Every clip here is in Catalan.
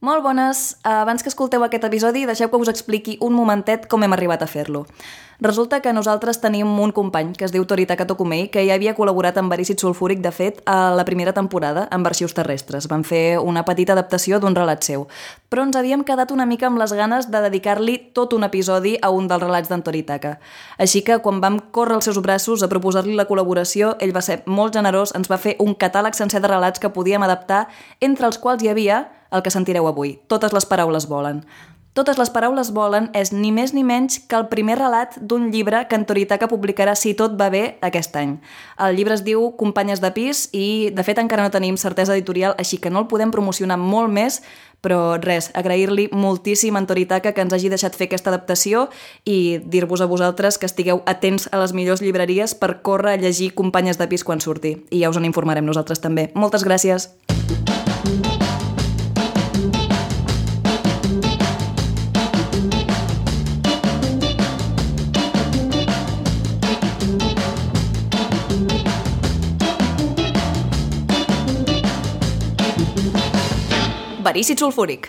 Molt bones. Abans que escolteu aquest episodi, deixeu que us expliqui un momentet com hem arribat a fer-lo. Resulta que nosaltres tenim un company que es diu Toritaka Tokumei, que ja havia col·laborat amb Verícid Sulfúric, de fet, a la primera temporada, amb Arxius Terrestres. Van fer una petita adaptació d'un relat seu. Però ens havíem quedat una mica amb les ganes de dedicar-li tot un episodi a un dels relats d'en Toritaka. Així que, quan vam córrer els seus braços a proposar-li la col·laboració, ell va ser molt generós, ens va fer un catàleg sencer de relats que podíem adaptar, entre els quals hi havia el que sentireu avui. Totes les paraules volen. Totes les paraules volen és ni més ni menys que el primer relat d'un llibre que en Toritaka publicarà si tot va bé aquest any. El llibre es diu Companyes de pis i, de fet, encara no tenim certesa editorial, així que no el podem promocionar molt més, però res, agrair-li moltíssim a en Toritaka que ens hagi deixat fer aquesta adaptació i dir-vos a vosaltres que estigueu atents a les millors llibreries per córrer a llegir Companyes de pis quan surti. I ja us en informarem nosaltres també. Moltes gràcies! Verícid sulfúric.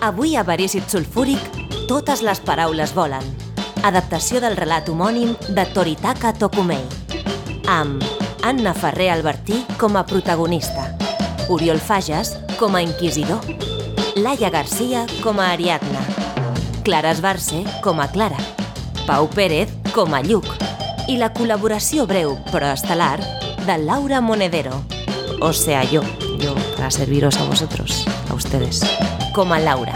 Avui a Verícid sulfúric, totes les paraules volen. Adaptació del relat homònim de Toritaka Tokumei. Amb Anna Ferrer Albertí com a protagonista, Oriol Fages com a inquisidor, Laia Garcia com a Ariadna, Clara Esbarce com a Clara, Pau Pérez com a Lluc i la col·laboració breu però estel·lar de Laura Monedero, o sea yo para serviros a vosotros, a ustedes, como a Laura.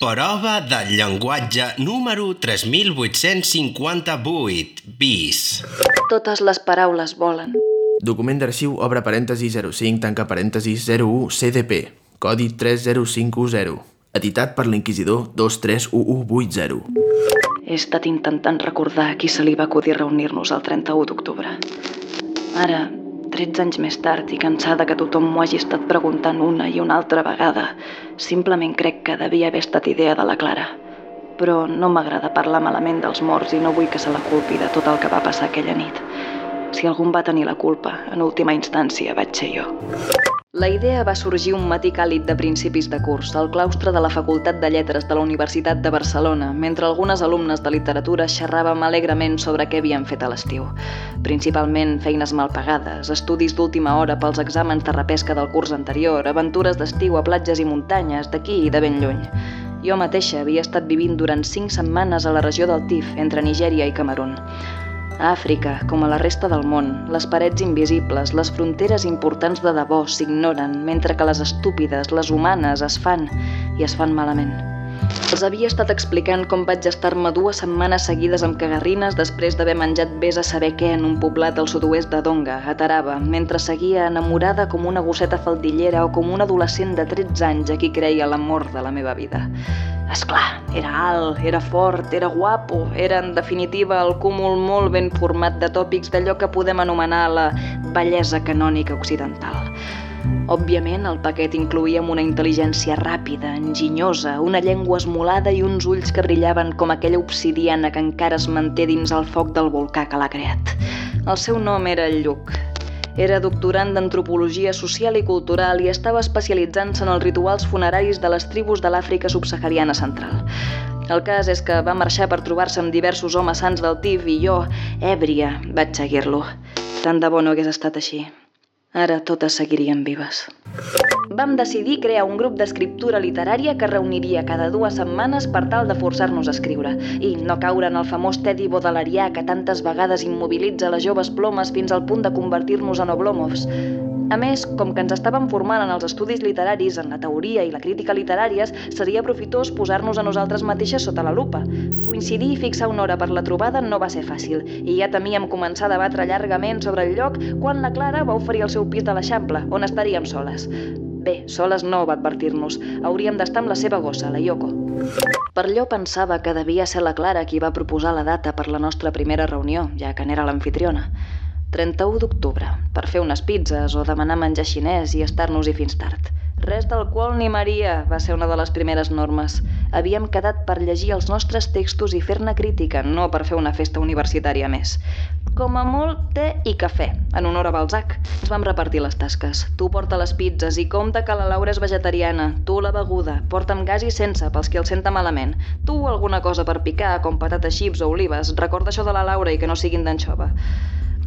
Prova del llenguatge número 3858 bis. Totes les paraules volen. Document d'arxiu obre parèntesi 05 tanca parèntesi 01 CDP, codi 30510, editat per l'inquisidor 231180. He estat intentant recordar a qui se li va acudir reunir-nos el 31 d'octubre. Ara, 13 anys més tard i cansada que tothom m'ho hagi estat preguntant una i una altra vegada, simplement crec que devia haver estat idea de la Clara. Però no m'agrada parlar malament dels morts i no vull que se la culpi de tot el que va passar aquella nit. Si algú en va tenir la culpa, en última instància vaig ser jo. La idea va sorgir un matí càlid de principis de curs, al claustre de la Facultat de Lletres de la Universitat de Barcelona, mentre algunes alumnes de literatura xerràvem alegrement sobre què havien fet a l'estiu. Principalment feines mal pagades, estudis d'última hora pels exàmens de repesca del curs anterior, aventures d'estiu a platges i muntanyes, d'aquí i de ben lluny. Jo mateixa havia estat vivint durant cinc setmanes a la regió del Tif, entre Nigèria i Camerún. A Àfrica, com a la resta del món, les parets invisibles, les fronteres importants de debò s'ignoren, mentre que les estúpides, les humanes, es fan i es fan malament. Els havia estat explicant com vaig estar-me dues setmanes seguides amb cagarrines després d'haver menjat vés a saber què en un poblat del sud-oest de Donga, a Taraba, mentre seguia enamorada com una gosseta faldillera o com un adolescent de 13 anys a qui creia l'amor de la meva vida. És clar, era alt, era fort, era guapo, era en definitiva el cúmul molt ben format de tòpics d'allò que podem anomenar la bellesa canònica occidental. Òbviament, el paquet incluïa una intel·ligència ràpida, enginyosa, una llengua esmolada i uns ulls que brillaven com aquella obsidiana que encara es manté dins el foc del volcà que l'ha creat. El seu nom era Lluc. Era doctorant d'Antropologia Social i Cultural i estava especialitzant-se en els rituals funeraris de les tribus de l'Àfrica subsahariana central. El cas és que va marxar per trobar-se amb diversos homes sants del TIF i jo, èbria, vaig seguir-lo. Tant de bo no hagués estat així. Ara totes seguirien vives. Vam decidir crear un grup d'escriptura literària que reuniria cada dues setmanes per tal de forçar-nos a escriure i no caure en el famós tedi baudelairià que tantes vegades immobilitza les joves plomes fins al punt de convertir-nos en oblomovs. A més, com que ens estàvem formant en els estudis literaris, en la teoria i la crítica literàries, seria profitós posar-nos a nosaltres mateixes sota la lupa. Coincidir i fixar una hora per la trobada no va ser fàcil, i ja temíem començar a debatre llargament sobre el lloc quan la Clara va oferir el seu pis de l'Eixample, on estaríem soles. Bé, soles no, va advertir-nos. Hauríem d'estar amb la seva gossa, la Yoko. Per allò pensava que devia ser la Clara qui va proposar la data per la nostra primera reunió, ja que n'era l'anfitriona. 31 d'octubre, per fer unes pizzas o demanar menjar xinès i estar-nos-hi fins tard. Res d'alcohol ni Maria va ser una de les primeres normes. Havíem quedat per llegir els nostres textos i fer-ne crítica, no per fer una festa universitària més. Com a molt, té i cafè, en honor a Balzac. Ens vam repartir les tasques. Tu porta les pizzas i compta que la Laura és vegetariana. Tu la beguda, porta'm gas i sense, pels qui el senta malament. Tu alguna cosa per picar, com patates xips o olives. Recorda això de la Laura i que no siguin d'anxova.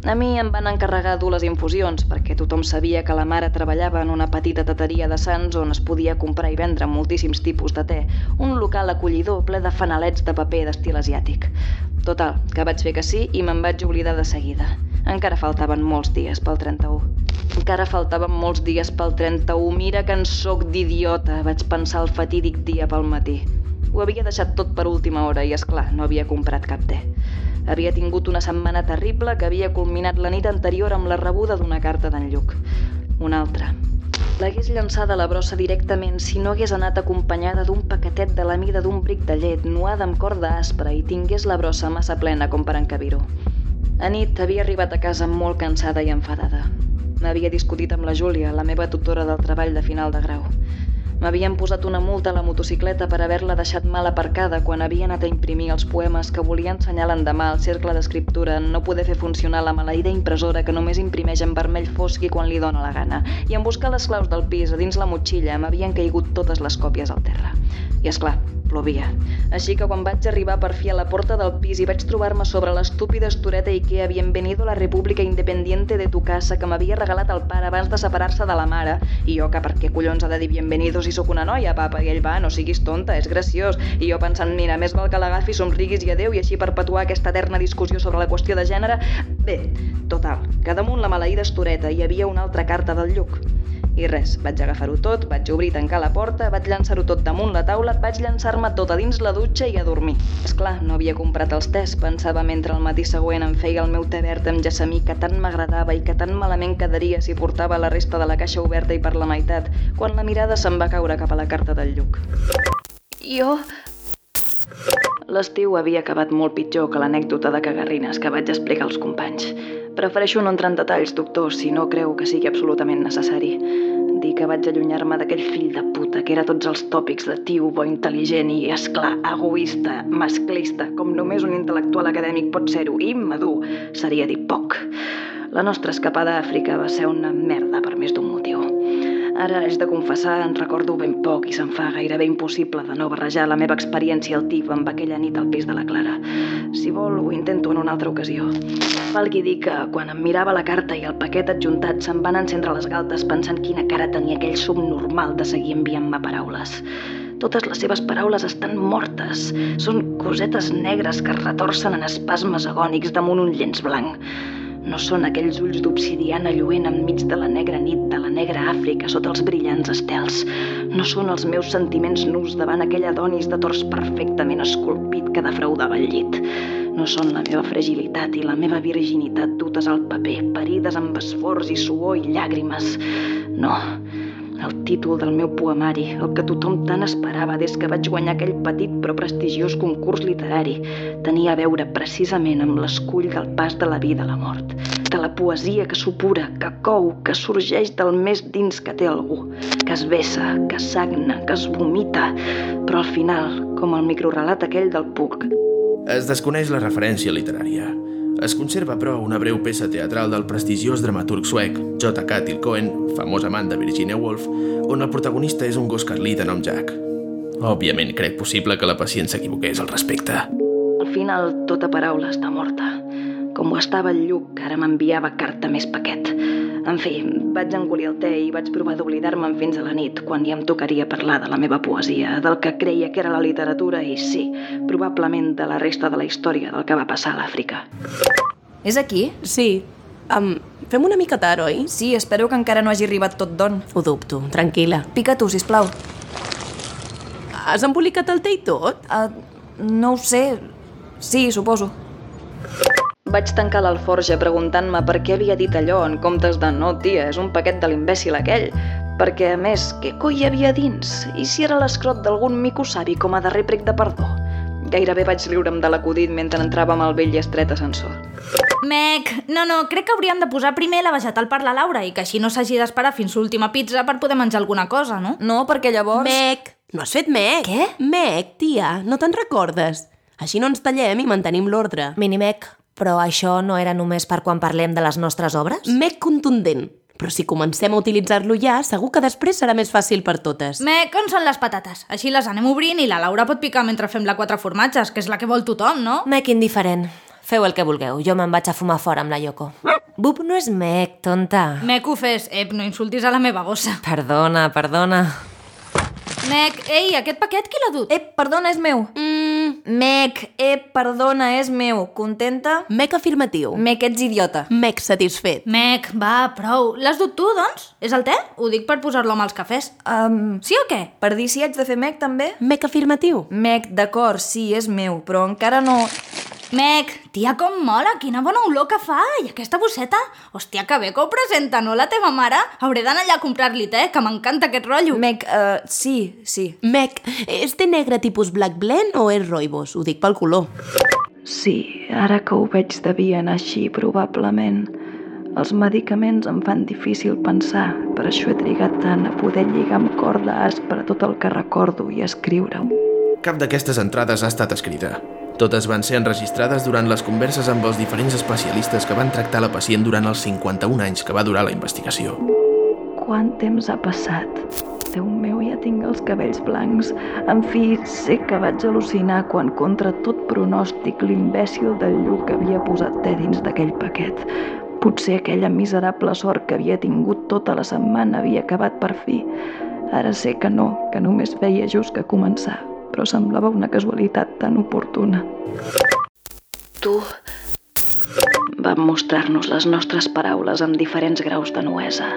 A mi em van encarregar dur les infusions perquè tothom sabia que la mare treballava en una petita tateria de Sants on es podia comprar i vendre moltíssims tipus de te, un local acollidor ple de fanalets de paper d'estil asiàtic. Total, que vaig fer que sí i me'n vaig oblidar de seguida. Encara faltaven molts dies pel 31. Encara faltaven molts dies pel 31. Mira que en sóc d'idiota, vaig pensar el fatídic dia pel matí. Ho havia deixat tot per última hora i, és clar, no havia comprat cap te. Havia tingut una setmana terrible que havia culminat la nit anterior amb la rebuda d'una carta d'en Lluc. Una altra. L'hagués llançada a la brossa directament si no hagués anat acompanyada d'un paquetet de la mida d'un bric de llet nuada amb corda aspra i tingués la brossa massa plena com per encabir-ho. Nit havia arribat a casa molt cansada i enfadada. M'havia discutit amb la Júlia, la meva tutora del treball de final de grau. M'havien posat una multa a la motocicleta per haver-la deixat mal aparcada quan havia anat a imprimir els poemes que volia ensenyar l'endemà al cercle d'escriptura en no poder fer funcionar la maleïda impressora que només imprimeix en vermell fosc i quan li dóna la gana. I en buscar les claus del pis a dins la motxilla m'havien caigut totes les còpies al terra. I és clar, plovia. Així que quan vaig arribar per fi a la porta del pis i vaig trobar-me sobre l'estúpida estoreta Ikea Bienvenido a la República Independiente de tu casa que m'havia regalat el pare abans de separar-se de la mare, i jo que per què collons ha de dir Bienvenido si sóc una noia, papa? I ell va, no siguis tonta, és graciós. I jo pensant, mira, més val que l'agafi, somriguis i adeu i així perpetuar aquesta eterna discussió sobre la qüestió de gènere. Bé, total, que damunt la maleïda estoreta hi havia una altra carta del Lluc. I res, vaig agafar-ho tot, vaig obrir i tancar la porta, vaig llançar-ho tot damunt la taula, vaig llançar-me tot a dins la dutxa i a dormir. És clar, no havia comprat els tes, pensava mentre el matí següent em feia el meu te verd amb gessamí que tant m'agradava i que tan malament quedaria si portava la resta de la caixa oberta i per la meitat, quan la mirada se'm va caure cap a la carta del Lluc. Jo... L'estiu havia acabat molt pitjor que l'anècdota de cagarrines que vaig explicar als companys. Prefereixo no entrar en detalls, doctor, si no creu que sigui absolutament necessari. Dir que vaig allunyar-me d'aquell fill de puta que era tots els tòpics de tio, bo, intel·ligent i, esclar, egoista, masclista, com només un intel·lectual acadèmic pot ser-ho, i madur, seria dir poc. La nostra escapada a Àfrica va ser una merda per més d'un motiu. Ara haig de confessar, en recordo ben poc i se'm fa gairebé impossible de no barrejar la meva experiència al TIF amb aquella nit al pis de la Clara. Si vol, ho intento en una altra ocasió. Valgui dir que, quan em mirava la carta i el paquet adjuntat, se'm van encendre les galtes pensant quina cara tenia aquell subnormal de seguir enviant-me paraules. Totes les seves paraules estan mortes. Són cosetes negres que es retorcen en espasmes agònics damunt un llenç blanc. No són aquells ulls d'obsidiana lluent enmig de la negra nit de la negra Àfrica sota els brillants estels. No són els meus sentiments nus davant aquell adonis de tors perfectament esculpit que defraudava el llit. No són la meva fragilitat i la meva virginitat dutes al paper, parides amb esforç i suor i llàgrimes. No, el títol del meu poemari, el que tothom tant esperava des que vaig guanyar aquell petit però prestigiós concurs literari, tenia a veure precisament amb l'escull del pas de la vida a la mort, de la poesia que supura, que cou, que sorgeix del més dins que té algú, que es vessa, que sagna, que es vomita, però al final, com el microrelat aquell del Puc. Es desconeix la referència literària. Es conserva, però, una breu peça teatral del prestigiós dramaturg suec J.K. Tilcoen, famós amant de Virginia Woolf, on el protagonista és un gos carlí de nom Jack. Òbviament, crec possible que la pacient s'equivoqués al respecte. Al final, tota paraula està morta. Com ho estava el Lluc, ara m'enviava carta més paquet. En fi, vaig engolir el te i vaig provar d'oblidar-me'n fins a la nit, quan ja em tocaria parlar de la meva poesia, del que creia que era la literatura i, sí, probablement de la resta de la història del que va passar a l'Àfrica. És aquí? Sí. Um, fem una mica tard, oi? Sí, espero que encara no hagi arribat tot don. Ho dubto, tranquil·la. Pica tu, sisplau. Has embolicat el té i tot? Uh, no ho sé. Sí, suposo. Vaig tancar l'alforja preguntant-me per què havia dit allò en comptes de no, tia, és un paquet de l'imbècil aquell. Perquè, a més, què coi hi havia dins? I si era l'escrot d'algun mico savi com a darrer prec de perdó? Gairebé vaig riure'm de l'acudit mentre entràvem al vell i estret ascensor. Mec, no, no, crec que hauríem de posar primer la vegetal per la Laura i que així no s'hagi d'esperar fins l'última pizza per poder menjar alguna cosa, no? No, perquè llavors... Mec, no has fet mec? Què? Mec, tia, no te'n recordes? Així no ens tallem i mantenim l'ordre. Minimec, però això no era només per quan parlem de les nostres obres? Mec contundent. Però si comencem a utilitzar-lo ja, segur que després serà més fàcil per totes. Mec, on són les patates? Així les anem obrint i la Laura pot picar mentre fem la quatre formatges, que és la que vol tothom, no? Mec indiferent. Feu el que vulgueu, jo me'n vaig a fumar fora amb la Yoko. Bub no és mec, tonta. Mec, ho fes. Ep, no insultis a la meva gossa. Perdona, perdona. Mec, ei, aquest paquet qui l'ha dut? Ep, perdona, és meu. Mm, Mec, ep, perdona, és meu. Contenta? mec afirmatiu. Mec, ets idiota. Mec satisfet. Mec, va, prou. L'has dut tu, doncs? És el te? Ho dic per posar-lo amb els cafès. Um, Sí o què? per dir si haig de fer mec, també? Mec afirmatiu. Mec, d'acord, sí, és meu, però encara no... Mec, tia, com mola, quina bona olor que fa. I aquesta bosseta? Hòstia, que bé que ho presenta, no, la teva mare? Hauré d'anar allà a comprar-li te, que m'encanta aquest rotllo. Mec, uh, sí, sí. Mec, és té negre tipus Black Blend o és Roibos? Ho dic pel color. Sí, ara que ho veig devia anar així, probablement. Els medicaments em fan difícil pensar, per això he trigat tant a poder lligar amb corda aspra tot el que recordo i escriure-ho. Cap d'aquestes entrades ha estat escrita. Totes van ser enregistrades durant les converses amb els diferents especialistes que van tractar la pacient durant els 51 anys que va durar la investigació. Quant temps ha passat? Déu meu, ja tinc els cabells blancs. En fi, sé que vaig al·lucinar quan, contra tot pronòstic, l'imbècil del Lluc havia posat te dins d'aquell paquet. Potser aquella miserable sort que havia tingut tota la setmana havia acabat per fi. Ara sé que no, que només feia just que començar, però semblava una casualitat tan oportuna. Tu vam mostrar-nos les nostres paraules amb diferents graus de nuesa,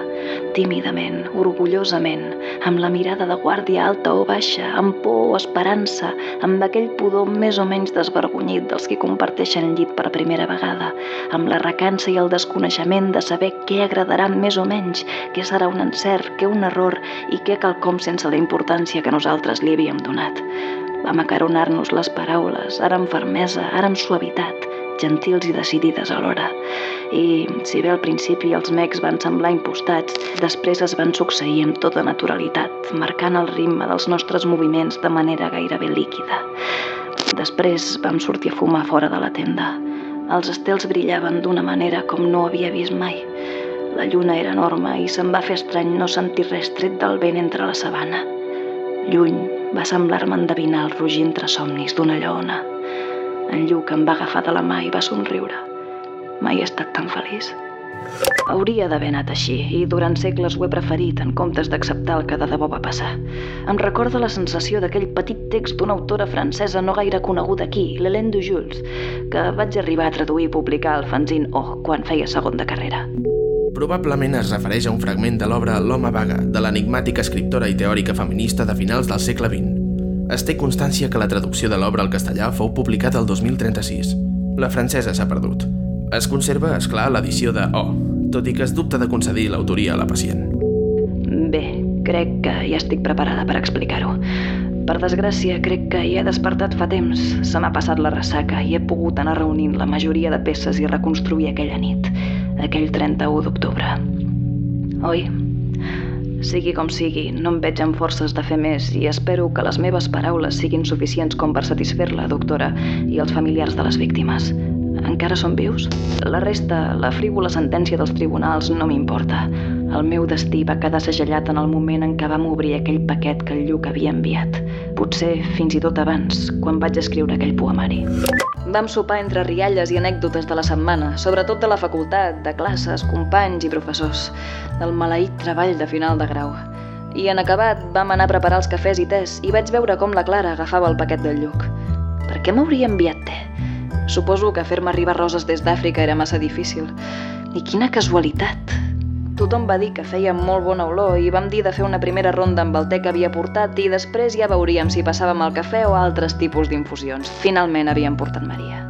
tímidament, orgullosament, amb la mirada de guàrdia alta o baixa, amb por o esperança, amb aquell pudor més o menys desvergonyit dels que comparteixen llit per primera vegada, amb la recança i el desconeixement de saber què agradarà més o menys, què serà un encert, què un error i què quelcom sense la importància que nosaltres li havíem donat. Vam acaronar-nos les paraules, ara amb fermesa, ara amb suavitat, gentils i decidides alhora. I, si bé al principi els mecs van semblar impostats, després es van succeir amb tota naturalitat, marcant el ritme dels nostres moviments de manera gairebé líquida. Després vam sortir a fumar fora de la tenda. Els estels brillaven d'una manera com no havia vist mai. La lluna era enorme i se'm va fer estrany no sentir res tret del vent entre la sabana. Lluny va semblar-me endevinar el rugir entre somnis d'una lleona. En Lluc em va agafar de la mà i va somriure. Mai he estat tan feliç. Hauria d'haver anat així, i durant segles ho he preferit en comptes d'acceptar el que de debò va passar. Em recorda la sensació d'aquell petit text d'una autora francesa no gaire coneguda aquí, l'Hélène de Jules, que vaig arribar a traduir i publicar al fanzine O quan feia segon de carrera. Probablement es refereix a un fragment de l'obra L'home vaga, de l'enigmàtica escriptora i teòrica feminista de finals del segle XX. Es té constància que la traducció de l'obra al castellà fou publicada el 2036. La francesa s'ha perdut. Es conserva, és clar, l'edició de O, tot i que es dubta de concedir l'autoria a la pacient. Bé, crec que ja estic preparada per explicar-ho. Per desgràcia, crec que hi he despertat fa temps. Se m'ha passat la ressaca i he pogut anar reunint la majoria de peces i reconstruir aquella nit, aquell 31 d'octubre. Oi? Sigui com sigui, no em veig amb forces de fer més i espero que les meves paraules siguin suficients com per satisfer-la, doctora, i els familiars de les víctimes. Encara són vius? La resta, la frívola sentència dels tribunals, no m'importa. El meu destí va quedar segellat en el moment en què vam obrir aquell paquet que el Lluc havia enviat. Potser fins i tot abans, quan vaig escriure aquell poemari. Vam sopar entre rialles i anècdotes de la setmana, sobretot de la facultat, de classes, companys i professors, del maleït treball de final de grau. I en acabat vam anar a preparar els cafès i tés i vaig veure com la Clara agafava el paquet del Lluc. Per què m'hauria enviat te? Suposo que fer-me arribar roses des d'Àfrica era massa difícil. I quina casualitat! Tothom va dir que feia molt bona olor i vam dir de fer una primera ronda amb el te que havia portat i després ja veuríem si passàvem al cafè o altres tipus d'infusions. Finalment havíem portat Maria.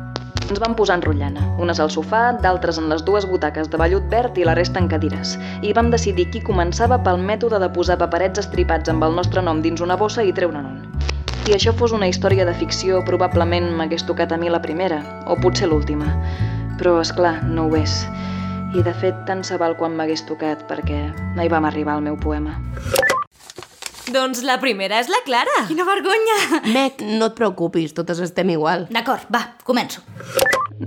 Ens vam posar en rotllana, unes al sofà, d'altres en les dues butaques de vellut verd i la resta en cadires. I vam decidir qui començava pel mètode de posar paperets estripats amb el nostre nom dins una bossa i treure'n un. Si això fos una història de ficció, probablement m'hagués tocat a mi la primera, o potser l'última. però és clar, no ho és. I de fet, tant se val quan m'hagués tocat, perquè no hi vam arribar al meu poema. Doncs la primera és la Clara. Quina vergonya! Meg, no et preocupis, totes estem igual. D'acord, va, començo.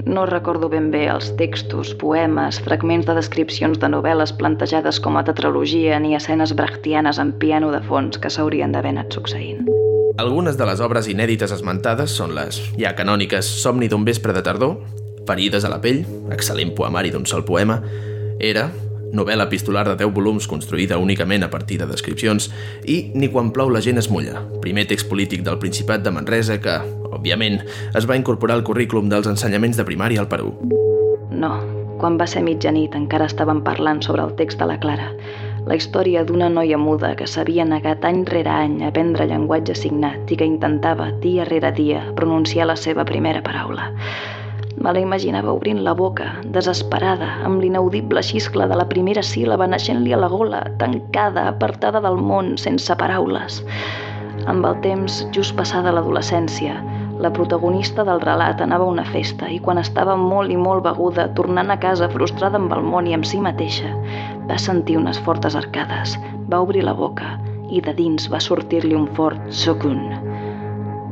No recordo ben bé els textos, poemes, fragments de descripcions de novel·les plantejades com a tetralogia ni escenes brechtianes amb piano de fons que s'haurien d'haver anat succeint. Algunes de les obres inèdites esmentades són les ja canòniques Somni d'un vespre de tardor, Ferides a la pell, excel·lent poemari d'un sol poema, Era, novel·la epistolar de 10 volums construïda únicament a partir de descripcions, i Ni quan plou la gent es mulla, primer text polític del Principat de Manresa que, òbviament, es va incorporar al currículum dels ensenyaments de primària al Perú. No, quan va ser mitjanit encara estàvem parlant sobre el text de la Clara. La història d'una noia muda que s'havia negat any rere any a aprendre llenguatge signat i que intentava, dia rere dia, pronunciar la seva primera paraula. Me la imaginava obrint la boca, desesperada, amb l'inaudible xiscle de la primera síl·laba naixent-li a la gola, tancada, apartada del món, sense paraules. Amb el temps, just passada l'adolescència, la protagonista del relat anava a una festa i quan estava molt i molt beguda, tornant a casa frustrada amb el món i amb si mateixa, va sentir unes fortes arcades, va obrir la boca i de dins va sortir-li un fort socun.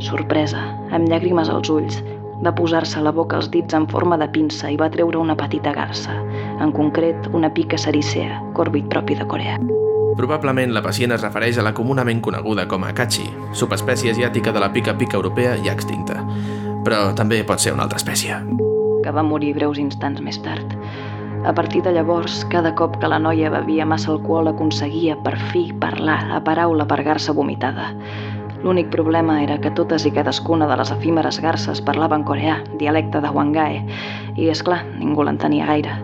Sorpresa, amb llàgrimes als ulls, va posar-se a la boca els dits en forma de pinça i va treure una petita garça, en concret una pica sericea, còrbit propi de Corea. Probablement la pacient es refereix a la comunament coneguda com a kachi, subespècie asiàtica de la pica-pica europea ja extinta. Però també pot ser una altra espècie. que va morir breus instants més tard. A partir de llavors, cada cop que la noia bevia massa alcohol aconseguia, per fi, parlar, a paraula per garça vomitada. L'únic problema era que totes i cadascuna de les efímeres garces parlaven coreà, dialecte de Hwangae, i, és clar, ningú l'entenia gaire.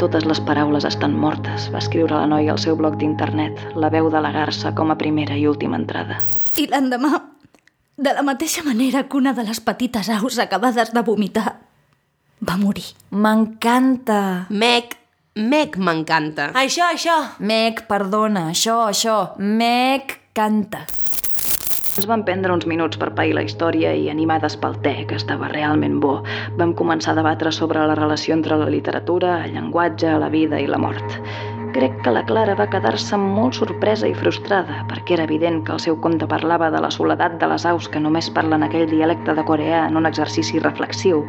Totes les paraules estan mortes, va escriure la noia al seu blog d'internet, la veu de la garça com a primera i última entrada. I l'endemà, de la mateixa manera que una de les petites aus acabades de vomitar, va morir. M'encanta. Meg, Meg m'encanta. Això, això. Meg, perdona, això, això. Meg canta. Ens vam prendre uns minuts per pair la història i, animades pel te, que estava realment bo, vam començar a debatre sobre la relació entre la literatura, el llenguatge, la vida i la mort. Crec que la Clara va quedar-se molt sorpresa i frustrada, perquè era evident que el seu conte parlava de la soledat de les aus que només parlen aquell dialecte de coreà en un exercici reflexiu,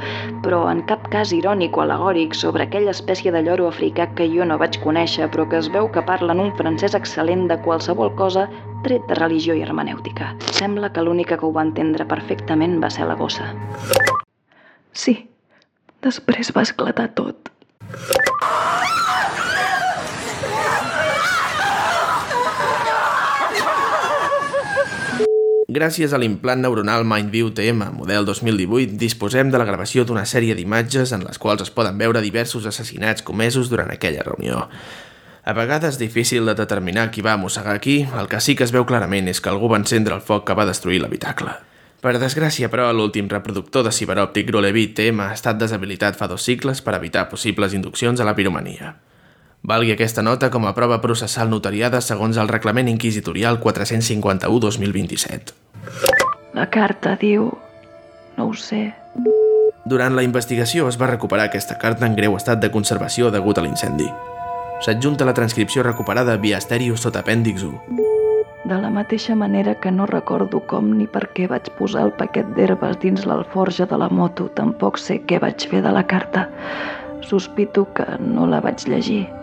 però en cap cas irònic o alegòric sobre aquella espècie de lloro africà que jo no vaig conèixer, però que es veu que parlen un francès excel·lent de qualsevol cosa tret de religió i hermenèutica. Sembla que l'única que ho va entendre perfectament va ser la gossa. Sí, després va esclatar tot. Gràcies a l'implant neuronal MindView TM model 2018, disposem de la gravació d'una sèrie d'imatges en les quals es poden veure diversos assassinats comesos durant aquella reunió. A vegades difícil de determinar qui va mossegar qui, el que sí que es veu clarament és que algú va encendre el foc que va destruir l'habitacle. Per desgràcia, però, l'últim reproductor de ciberòptic Grolevit TM ha estat deshabilitat fa dos cicles per evitar possibles induccions a la piromania. Valgui aquesta nota com a prova processal notariada segons el reglament inquisitorial 451-2027. La carta diu... no ho sé. Durant la investigació es va recuperar aquesta carta en greu estat de conservació degut a l'incendi. S'adjunta la transcripció recuperada via estèreo sota apèndix 1. De la mateixa manera que no recordo com ni per què vaig posar el paquet d'herbes dins l'alforja de la moto, tampoc sé què vaig fer de la carta. Sospito que no la vaig llegir.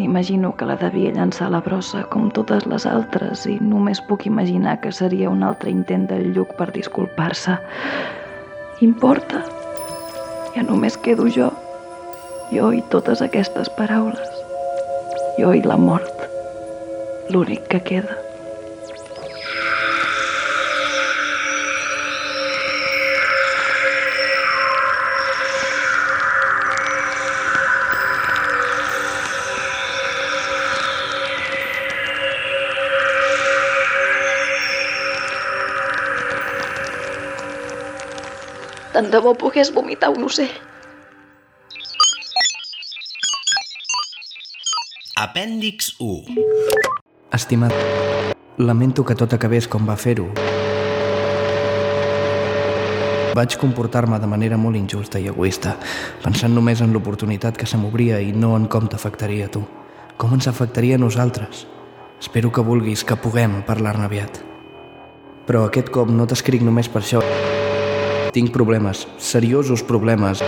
M'imagino que la devia llançar a la brossa com totes les altres i només puc imaginar que seria un altre intent del Lluc per disculpar-se. Importa. Ja només quedo jo. Jo i totes aquestes paraules. Jo i la mort. L'únic que queda. Tant de bo pogués vomitar un ocell. Apèndix 1. Estimat, lamento que tot acabés com va fer-ho. Vaig comportar-me de manera molt injusta i egoista, pensant només en l'oportunitat que se m'obria i no en com t'afectaria a tu. Com ens afectaria a nosaltres? Espero que vulguis que puguem parlar-ne aviat. Però aquest cop no t'escric només per això. Tinc problemes, seriosos problemes.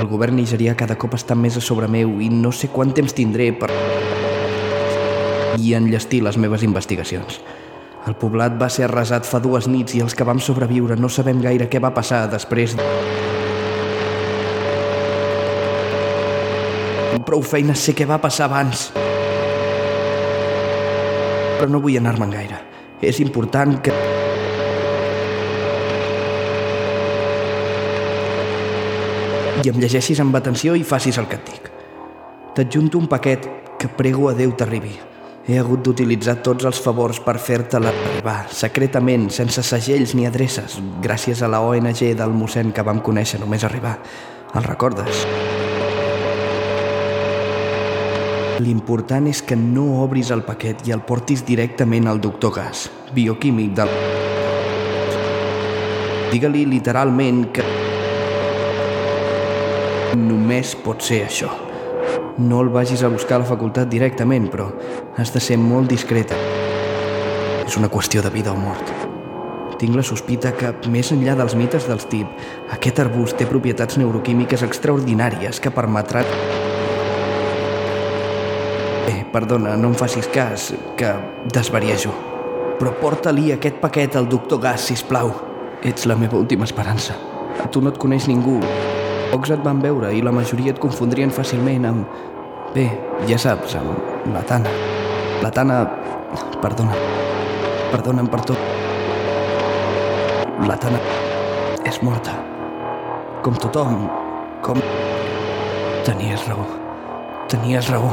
El govern nigerià cada cop està més a sobre meu i no sé quant temps tindré per... i enllestir les meves investigacions. El poblat va ser arrasat fa dues nits i els que vam sobreviure no sabem gaire què va passar després. Prou feina sé què va passar abans. Però no vull anar-me'n gaire. És important que... I em llegeixis amb atenció i facis el que et dic. T'adjunto un paquet que prego a Déu t'arribi. He hagut d'utilitzar tots els favors per fer-te-la secretament, sense segells ni adreces, gràcies a la ONG del mossèn que vam conèixer només arribar. El recordes? L'important és que no obris el paquet i el portis directament al doctor Gas, bioquímic del... Digue-li literalment que... Només pot ser això. No el vagis a buscar a la facultat directament, però has de ser molt discreta. És una qüestió de vida o mort. Tinc la sospita que, més enllà dels mites dels tip, aquest arbust té propietats neuroquímiques extraordinàries que permetran... Eh, perdona, no em facis cas, que desvariejo. Però porta-li aquest paquet al doctor Gas, si plau. Ets la meva última esperança. A tu no et coneix ningú. Pocs et van veure i la majoria et confondrien fàcilment amb... Bé, ja saps, amb la Tana. La Tana... Perdona. Perdona'm per tot. La Tana és morta. Com tothom. Com... Tenies raó. Tenies raó.